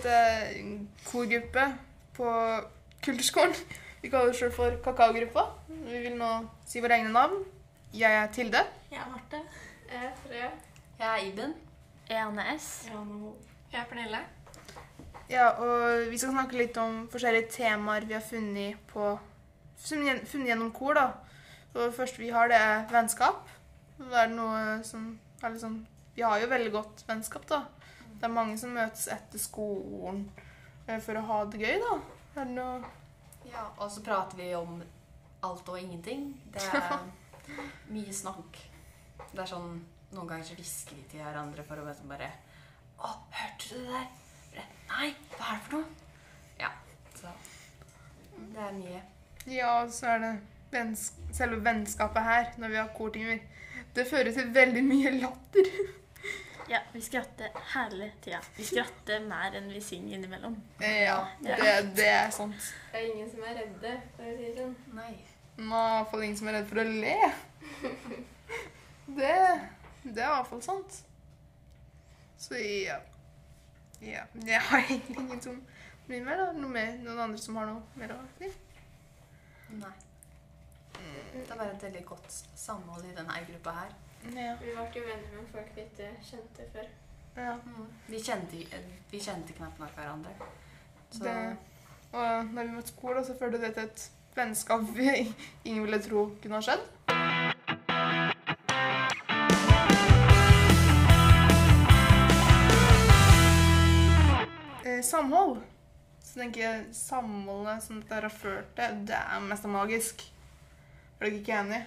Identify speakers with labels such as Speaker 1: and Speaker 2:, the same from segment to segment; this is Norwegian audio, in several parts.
Speaker 1: dette er korgruppe på kulturskolen. Vi kaller oss selv for Kakaogruppa. Vi vil nå si våre egne navn. Jeg er Tilde.
Speaker 2: Jeg er Marte.
Speaker 3: Jeg er Frø.
Speaker 4: Jeg er Iben.
Speaker 2: Jeg er Anne S.
Speaker 3: Jeg er Pernille.
Speaker 1: Ja, og vi skal snakke litt om forskjellige temaer vi har funnet på funnet gjennom kor, da. Så det første vi har, det er vennskap. Da er det noe som er liksom Vi har jo veldig godt vennskap, da. Det er mange som møtes etter skolen eh, for å ha det gøy, da. Er det noe
Speaker 4: Ja, og så prater vi om alt og ingenting. Det er mye snakk. Det er sånn Noen ganger så hvisker vi til hverandre for å liksom bare Å, hørte du det der? Nei, hva er det for noe? Ja, så Det er mye.
Speaker 1: Ja, og så er det venns selve vennskapet her, når vi har kortimer. Det fører til veldig mye latter.
Speaker 2: Ja, vi skratter hele tida. Vi skratter mer enn vi synger innimellom.
Speaker 1: Ja, det, det er sant.
Speaker 3: Det er ingen som er redde, for å si det sånn.
Speaker 4: Nei.
Speaker 1: Nå er i hvert ingen som er redd for å le. Det, det er i hvert fall sant. Så ja. ja. Jeg har egentlig ingen som blir med, da. Noe med noen andre som har noe mer å si?
Speaker 4: Nei. Det er bare et veldig godt samhold i denne gruppa her.
Speaker 1: Ja.
Speaker 3: Vi ble jo venner med folk vi ikke kjente før.
Speaker 1: ja.
Speaker 4: Vi kjente, vi kjente knapt nok hverandre. Så
Speaker 1: Det, og når vi møtte skolen, skole, så førte det til et vennskap vi ingen ville tro kunne ha skjedd. Eh, samhold. Så tenker jeg samholdet som dette har ført til, det er mest magisk. Er dere ikke enig?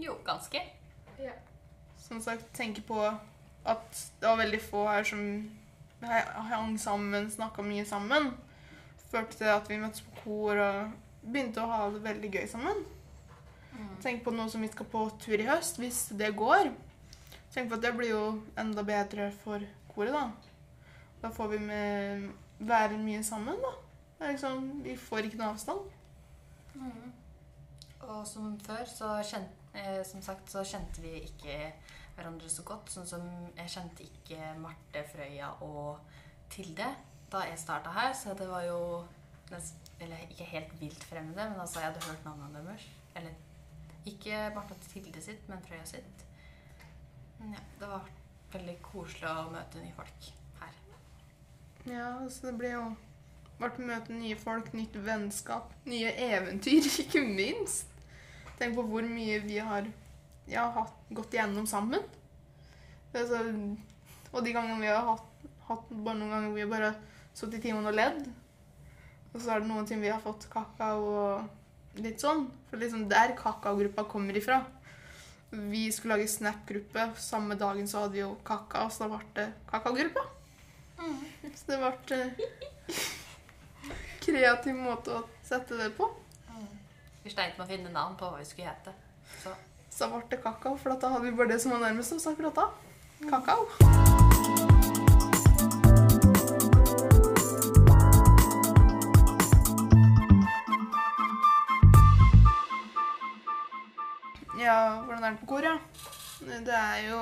Speaker 4: jo, ganske.
Speaker 3: Ja.
Speaker 1: Som sagt, tenke på at det var veldig få her som hang sammen, snakka mye sammen. Førte til at vi møttes på kor og begynte å ha det veldig gøy sammen. Tenk på noe som vi skal på tur i høst, hvis det går. Tenk på at det blir jo enda bedre for koret, da. Da får vi med være mye sammen, da. Det liksom, vi får ikke noe avstand.
Speaker 4: Mm. Og som før, så kjente, eh, som sagt, så kjente vi ikke hverandre så godt. Sånn som jeg kjente ikke Marte Frøya og Tilde da jeg starta her. Så det var jo Eller ikke helt vilt fremmede, men altså jeg hadde hørt navnene deres. Eller ikke Marte og Tilde sitt, men Frøya sitt. Men ja, det var veldig koselig å møte nye folk her.
Speaker 1: Ja, så det blir jo vært møte nye folk, nytt vennskap, nye eventyr, ikke minst. Tenk på hvor mye vi har ja, hatt, gått igjennom sammen. Så, og de gangene vi har hatt, hatt bare noen ganger vi har bare sittet i timen og ledd. Og så er det noen ting vi har fått kakao og litt sånn. For liksom der kakaogruppa kommer ifra. Vi skulle lage Snap-gruppe. Samme dagen så hadde vi jo kakao, så da ble det kakaogruppa. Så det ble eh, kreativ måte å sette det på.
Speaker 4: Vi sleit med å finne navn på hva vi skulle hete. Så
Speaker 1: Så ble det kakao, for da hadde vi bare det som var nærmest oss akkurat da. Kakao. Ja, hvordan er det på kor, ja? Det er jo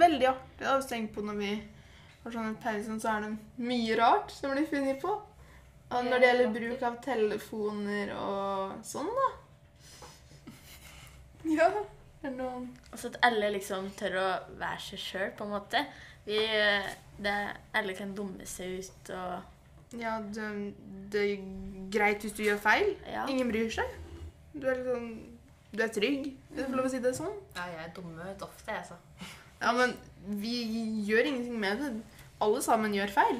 Speaker 1: veldig artig da, å tenke på når vi har sånne pauser, så er det mye rart som blir funnet på. Og når det gjelder bruk av telefoner og sånn, da. Ja, er noen
Speaker 2: Og så at alle liksom tør å være seg sjøl, på en måte. Vi, det, alle kan dumme seg ut og
Speaker 1: Ja, det, det er greit hvis du gjør feil.
Speaker 2: Ja.
Speaker 1: Ingen bryr seg. Du er liksom Du er trygg, hvis jeg får lov å si det sånn.
Speaker 4: ja, jeg er dumme ut ofte, jeg, så.
Speaker 1: Ja, men vi gjør ingenting med det. Alle sammen gjør feil.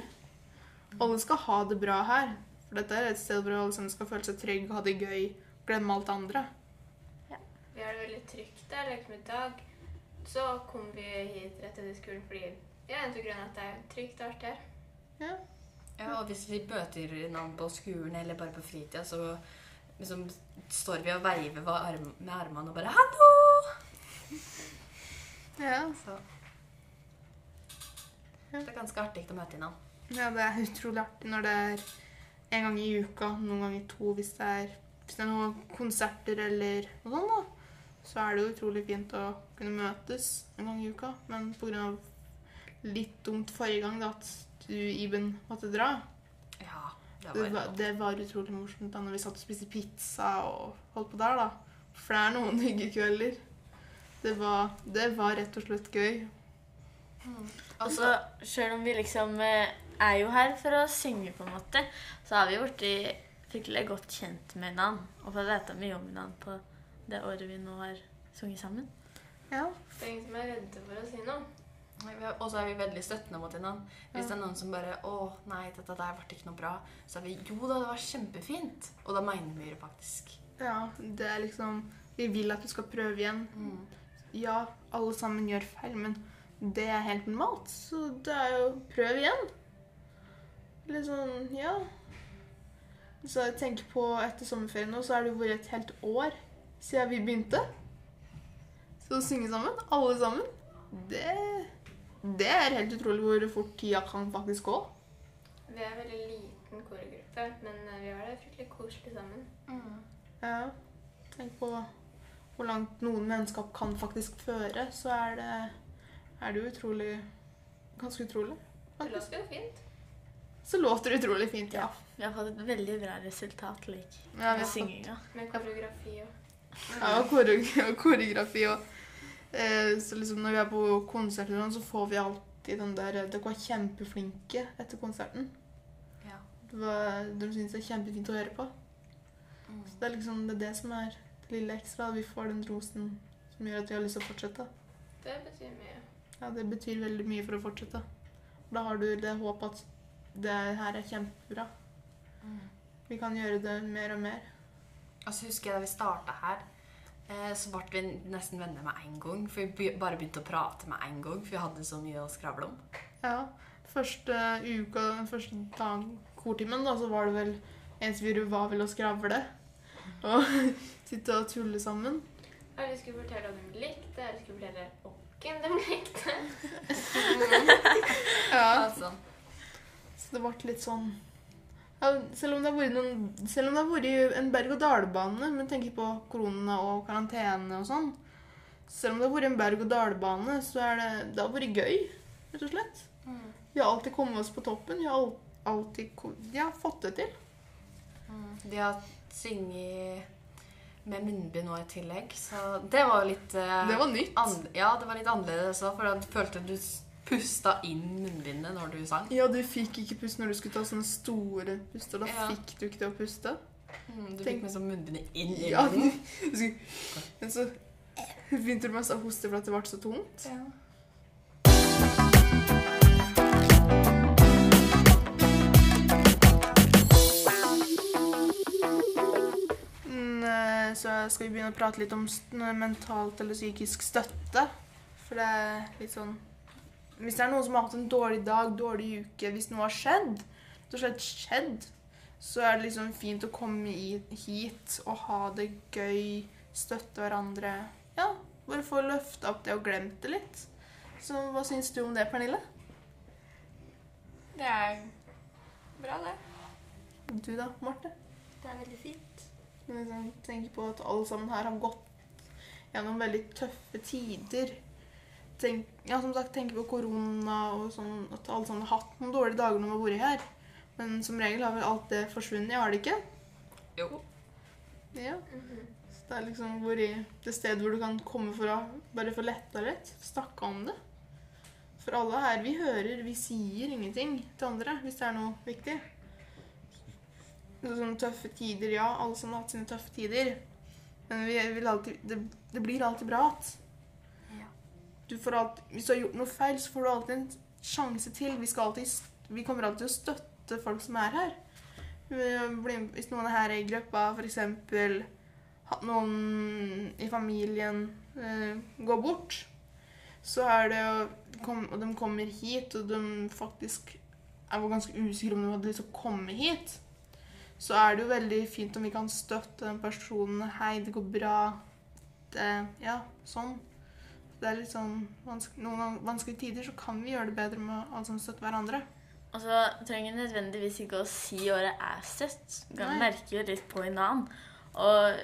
Speaker 1: Alle skal ha det bra her. For dette er et sted hvor alle sammen skal føle seg trygge, ha det gøy, glemme alt det andre.
Speaker 3: Vi har det veldig trygt der. Liksom i dag så kom vi hit rett etter skolen fordi ja, en av grunnene at det er trygt og artig her.
Speaker 1: Ja.
Speaker 4: Ja, og hvis vi bøter navn på skolen eller bare på fritida, så liksom står vi og veiver med med armene og bare 'Hallo!'
Speaker 1: Ja.
Speaker 4: Så det er ganske artig å møte innom.
Speaker 1: ja, det er utrolig artig når det er en gang i uka, noen ganger to hvis det er, hvis det er noen konserter eller noe sånt. da. Så er det jo utrolig fint å kunne møtes en gang i uka. Men pga. litt dumt forrige gang da, at du, Iben, måtte dra.
Speaker 4: Ja, det
Speaker 1: Det
Speaker 4: var
Speaker 1: var, det var utrolig morsomt da når vi satt og spiste pizza og holdt på der, da. For det er noen hyggekvelder. Det var, det var rett og slett gøy.
Speaker 2: Mm. Altså, selv om vi liksom eh, er jo her for å synge, på en måte, så har vi blitt fryktelig godt kjent med hverandre. Og fått vite mye om hverandre på det året vi nå har sunget sammen.
Speaker 1: Ja.
Speaker 3: Det er ingen som er redde for å si noe.
Speaker 4: Og så er vi veldig støttende mot hverandre. Hvis
Speaker 1: Ja.
Speaker 4: det er noen som bare 'Å, nei, dette der ble ikke noe bra', så er vi 'Jo da, det var kjempefint'. Og da mener vi det faktisk.
Speaker 1: ja. Det er liksom Vi vil at du skal prøve igjen. Ja, alle sammen gjør feil, men det er helt normalt. Så det er jo prøv igjen. Litt sånn, ja. Så jeg tenker på etter sommerferien nå, så har det vært et helt år siden vi begynte. Så å synge sammen, alle sammen, det, det er helt utrolig hvor fort tida kan faktisk gå.
Speaker 3: Vi er en veldig liten korgruppe, men eh, vi har det fryktelig koselig sammen.
Speaker 1: Ja. Tenk på hvor langt noen vennskap kan faktisk føre, så er det, er det utrolig Ganske utrolig.
Speaker 3: Det låter jo fint.
Speaker 1: Så låter det utrolig fint, ja.
Speaker 2: Vi har fått et veldig bra resultat like,
Speaker 1: Ja, vi
Speaker 2: med
Speaker 1: har fått-
Speaker 2: synginga.
Speaker 3: Med koreografi og
Speaker 1: Ja, og koreografi og eh, Så liksom når vi er på konserter, sånn, så får vi alltid den der Dere var kjempeflinke etter konserten.
Speaker 4: Ja.
Speaker 1: Var, de syns det er kjempefint å høre på.
Speaker 4: Mm.
Speaker 1: Så det er liksom det, er det som er det lille ekstra. Vi får den rosen som gjør at vi har lyst til å fortsette.
Speaker 3: Det betyr mye.
Speaker 1: Ja, det betyr veldig mye for å fortsette. Da har du det håpet at det her er kjempebra. Vi kan gjøre det mer og mer.
Speaker 4: Og så husker jeg da vi starta her, eh, så ble vi nesten venner med en gang. For vi bare begynte å prate med en gang, for vi hadde så mye å skravle om.
Speaker 1: Ja, første uka, den første dag, kortimen, da, så var det vel eneste vi gjorde, var vel å skravle. Og sitte og tulle sammen.
Speaker 3: Eller vi skulle fortelle hva de likte, eller skulle fortelle hvem de likte.
Speaker 1: Ja,
Speaker 4: Altså,
Speaker 1: så det ble litt sånn ja, selv, om det har vært en berg-og-dal-bane, men tenker på korona og karantene og sånn Selv om det har vært en berg-og-dal-bane, så er det, det har vært gøy, rett og slett. Vi har alltid kommet oss på toppen. Vi har alltid vi har fått det til.
Speaker 4: de har sunget med munnbind nå i tillegg, så det var jo litt uh,
Speaker 1: Det var nytt.
Speaker 4: Ja, det var litt annerledes òg, for da følte du pusta inn munnbindet når du sang.
Speaker 1: Ja, du fikk ikke puste når du skulle ta sånne store puster. Da
Speaker 4: Ja.
Speaker 1: fikk du ikke det å puste.
Speaker 4: Mm, du
Speaker 1: Tenk-
Speaker 4: fikk med sånn munnbindet inn i
Speaker 1: Ja,
Speaker 4: munnen.
Speaker 1: Men så begynte du mest å hoste for at det ble så tungt.
Speaker 4: Ja.
Speaker 1: Mm, eh, Så skal vi begynne å prate litt om mentalt eller psykisk støtte. For det er litt sånn Hvis det er noen som har hatt en dårlig dag, dårlig uke, hvis noe har skjedd, slett skjedd, så er det liksom fint å komme hit og ha det gøy, støtte hverandre. Ja, bare få løfta opp det og glemt det litt. Så hva syns du om det, Pernille?
Speaker 3: Det er bra, det.
Speaker 1: Du da, Marte?
Speaker 2: Det er veldig fint.
Speaker 1: Liksom, tenker på at alle sammen her har gått gjennom veldig tøffe tider. Tenk, ja, som sagt, tenker på korona og sånn, at alle sammen har hatt noen dårlige dager når de har vært her. Men som regel har vel alt det forsvunnet, har det ikke?
Speaker 4: Jo.
Speaker 1: Ja. Så det er liksom vært det stedet hvor du kan komme for å bare få letta litt. Snakke om det. For alle her, vi hører, vi sier ingenting til andre hvis det er noe viktig. Sånne tøffe tider, ja. Alle som har hatt sine tøffe tider. Men vi vil alltid, det, det blir alltid bra igjen. Alltid, hvis du har gjort noe feil, så får du alltid en sjanse til. Vi, alltid, vi kommer alltid til å støtte folk som er her. Hvis noen er her i gruppa, f.eks. hatt noen i familien eh, gå bort, så er det jo Og de kommer hit, og de faktisk er ganske usikre om de hadde lyst til å komme hit, så er det jo veldig fint om vi kan støtte den personen. 'Hei, det går bra.' Det, ja, sånn. Det er litt sånn vanske, Noen vanskelige tider så kan vi gjøre det bedre med alle som støtter hverandre.
Speaker 2: Og så trenger vi nødvendigvis ikke å si året er søtt.
Speaker 1: Vi
Speaker 2: merker jo litt på en annen. Og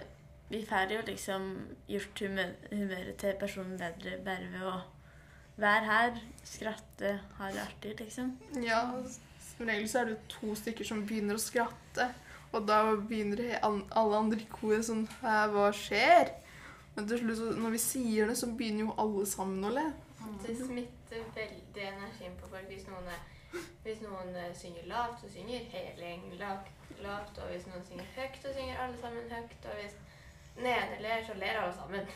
Speaker 2: vi får jo liksom gjort humør, humøret til personen bedre bare ved å være her, skratte, ha det artig, liksom.
Speaker 1: Ja, som regel så er det to stykker som begynner å skratte. Og da begynner alle andre i koret sånn hva skjer? Men til slutt, når vi sier det, så begynner jo alle sammen å le.
Speaker 3: Det smitter veldig energien på folk. Hvis noen, er, hvis noen eh, synger lavt, så synger hele gjengen lavt. Og hvis noen synger høyt, så synger alle sammen høyt. Og hvis den ene ler, så ler alle sammen.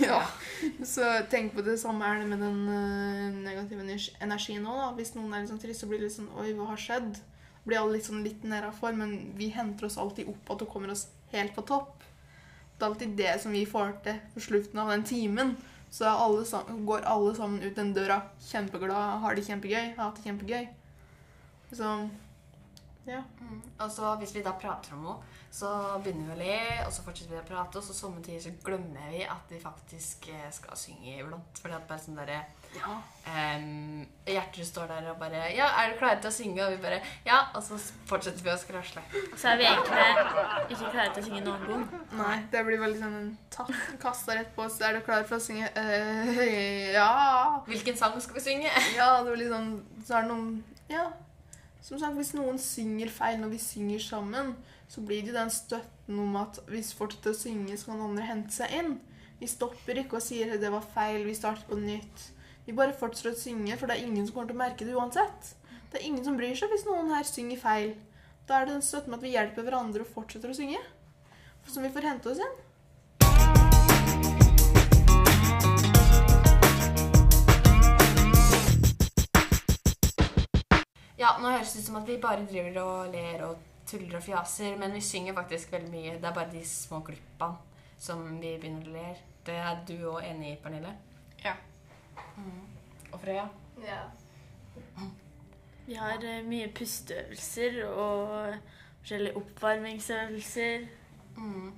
Speaker 1: Ja. Så tenk på det samme er det med den øh, negative energien nå. da. Hvis noen er litt sånn trist, så blir det litt sånn Oi, hva har skjedd? Blir alle sånn litt nedafor, men vi henter oss alltid opp at du kommer oss helt på topp. Det er alltid det som vi får til på slutten av den timen. Så alle sammen, går alle sammen ut den døra kjempeglad, har det kjempegøy, har hatt det kjempegøy. Så ja.
Speaker 4: Mm. Og så hvis vi da prater om noe, så begynner vi å le, og så fortsetter vi å prate, og så somme tider så glemmer vi at vi faktisk eh, skal synge iblant. Fordi at bare sånn derre
Speaker 1: ja.
Speaker 4: um, Hjertet står der og bare 'Ja, er du klare til å synge?' Og vi bare 'Ja', og så fortsetter vi å skrasle.
Speaker 2: Så er vi egentlig ikke klare til å synge noen gang.
Speaker 1: Nei, det blir veldig sånn en tatt, kasta rett på oss. Er du klar for å synge? Uh, ja.
Speaker 4: Hvilken sang skal vi synge?
Speaker 1: Ja, det blir sånn Så er det noen Ja. Som sagt, hvis noen synger feil når vi synger sammen, så blir det jo den støtten om at hvis fortsetter å synge, så kan andre hente seg inn. Vi stopper ikke og sier at det var feil, vi starter på nytt. Vi bare fortsetter å synge, for det er ingen som kommer til å merke det uansett. Det er ingen som bryr seg hvis noen her synger feil. Da er det den støtten med at vi hjelper hverandre og fortsetter å synge. Som vi får hente oss inn.
Speaker 4: Høres ut som at vi bare driver og ler og tuller og fjaser, men vi synger faktisk veldig mye. Det er bare de små glippene som vi begynner å le. Det er du òg enig i, Pernille?
Speaker 3: Ja.
Speaker 4: Mm. Og Freya?
Speaker 3: Ja.
Speaker 2: Vi har eh, mye pusteøvelser og forskjellige oppvarmingsøvelser.
Speaker 4: Mm.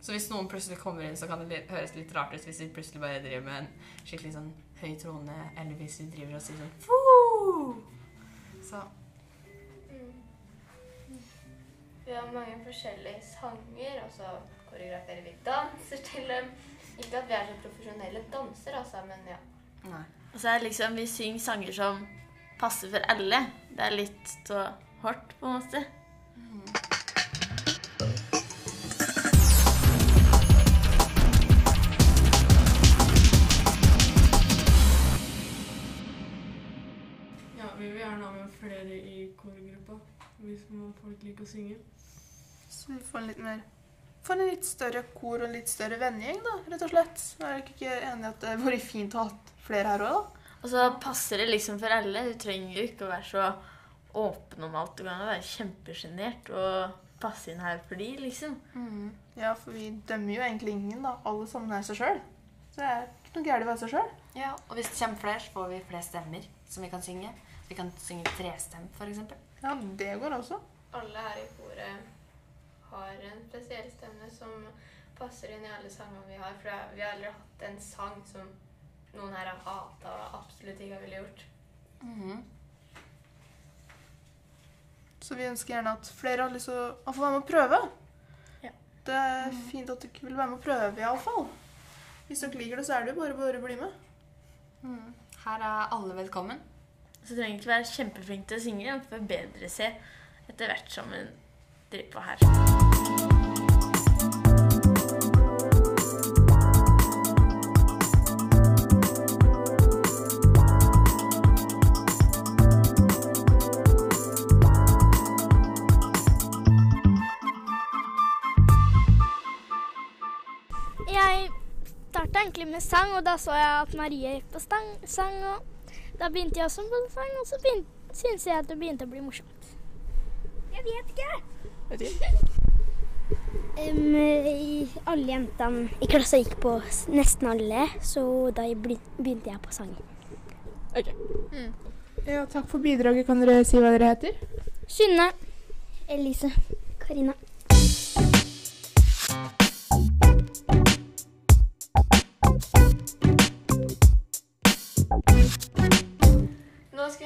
Speaker 4: Så hvis noen plutselig kommer inn, så kan det høres litt rart ut hvis vi plutselig bare driver med en skikkelig sånn høy trone, eller hvis vi driver og sier sånn Foo! Så
Speaker 3: Vi har mange forskjellige sanger, og så koreograferer vi danser til dem. Ikke at vi er så profesjonelle dansere, altså, men ja.
Speaker 4: nei.
Speaker 2: Og så er det liksom vi synger sanger som passer for alle. Det er litt så hardt, på en måte.
Speaker 5: Ja, vi vil gjerne ha med flere i korgruppa hvis man- folk liker å synge.
Speaker 1: Så vi får en litt mer Får en litt større kor og en litt større vennegjeng, da, rett og slett. Jeg Er dere ikke enig i at det hadde vært fint å ha flere her òg, da?
Speaker 2: Og så passer det liksom for alle. Du trenger jo ikke å være så åpen om alt. Du kan jo være kjempesjenert og passe inn her for de, liksom.
Speaker 1: Ja, for vi dømmer jo egentlig ingen, da. Alle sammen er seg sjøl. Så det er ikke noe gærent å være seg sjøl.
Speaker 4: Ja, og hvis det kommer flere, så får vi flere stemmer som vi kan synge. Vi kan synge trestemt, eksempel.
Speaker 1: Ja, det går også.
Speaker 3: Alle her i koret har en spesiell stemme som passer inn i alle sangene vi har. For vi har aldri hatt en sang som noen her har hata og absolutt ikke ville gjort.
Speaker 4: Mhm.
Speaker 1: Så vi ønsker gjerne at flere har lyst til å få være med å prøve.
Speaker 2: Ja.
Speaker 1: Det er fint at dere vil være med å prøve, iallfall. Hvis dere liker det, så er det jo bare bare å bli med.
Speaker 4: Mm. Her er alle velkommen.
Speaker 2: Så du trenger ikke være kjempeflink til å synge. Man får bedre se etter hvert som hun driver på her.
Speaker 6: Jeg starta egentlig med sang, og da så jeg at Marie gikk på stang, sang. og Da begynte jeg også på sang, og så syntes jeg at det begynte å bli morsomt. Jeg vet ikke. I- alle jentene i klassa gikk på nesten alle, så da begynte jeg på sang.
Speaker 1: Ja, takk for bidraget. Kan dere si hva dere heter?
Speaker 6: Synne. Elise. Karina.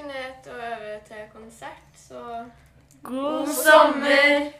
Speaker 3: Ned og øve til konsert, så
Speaker 2: God sommer!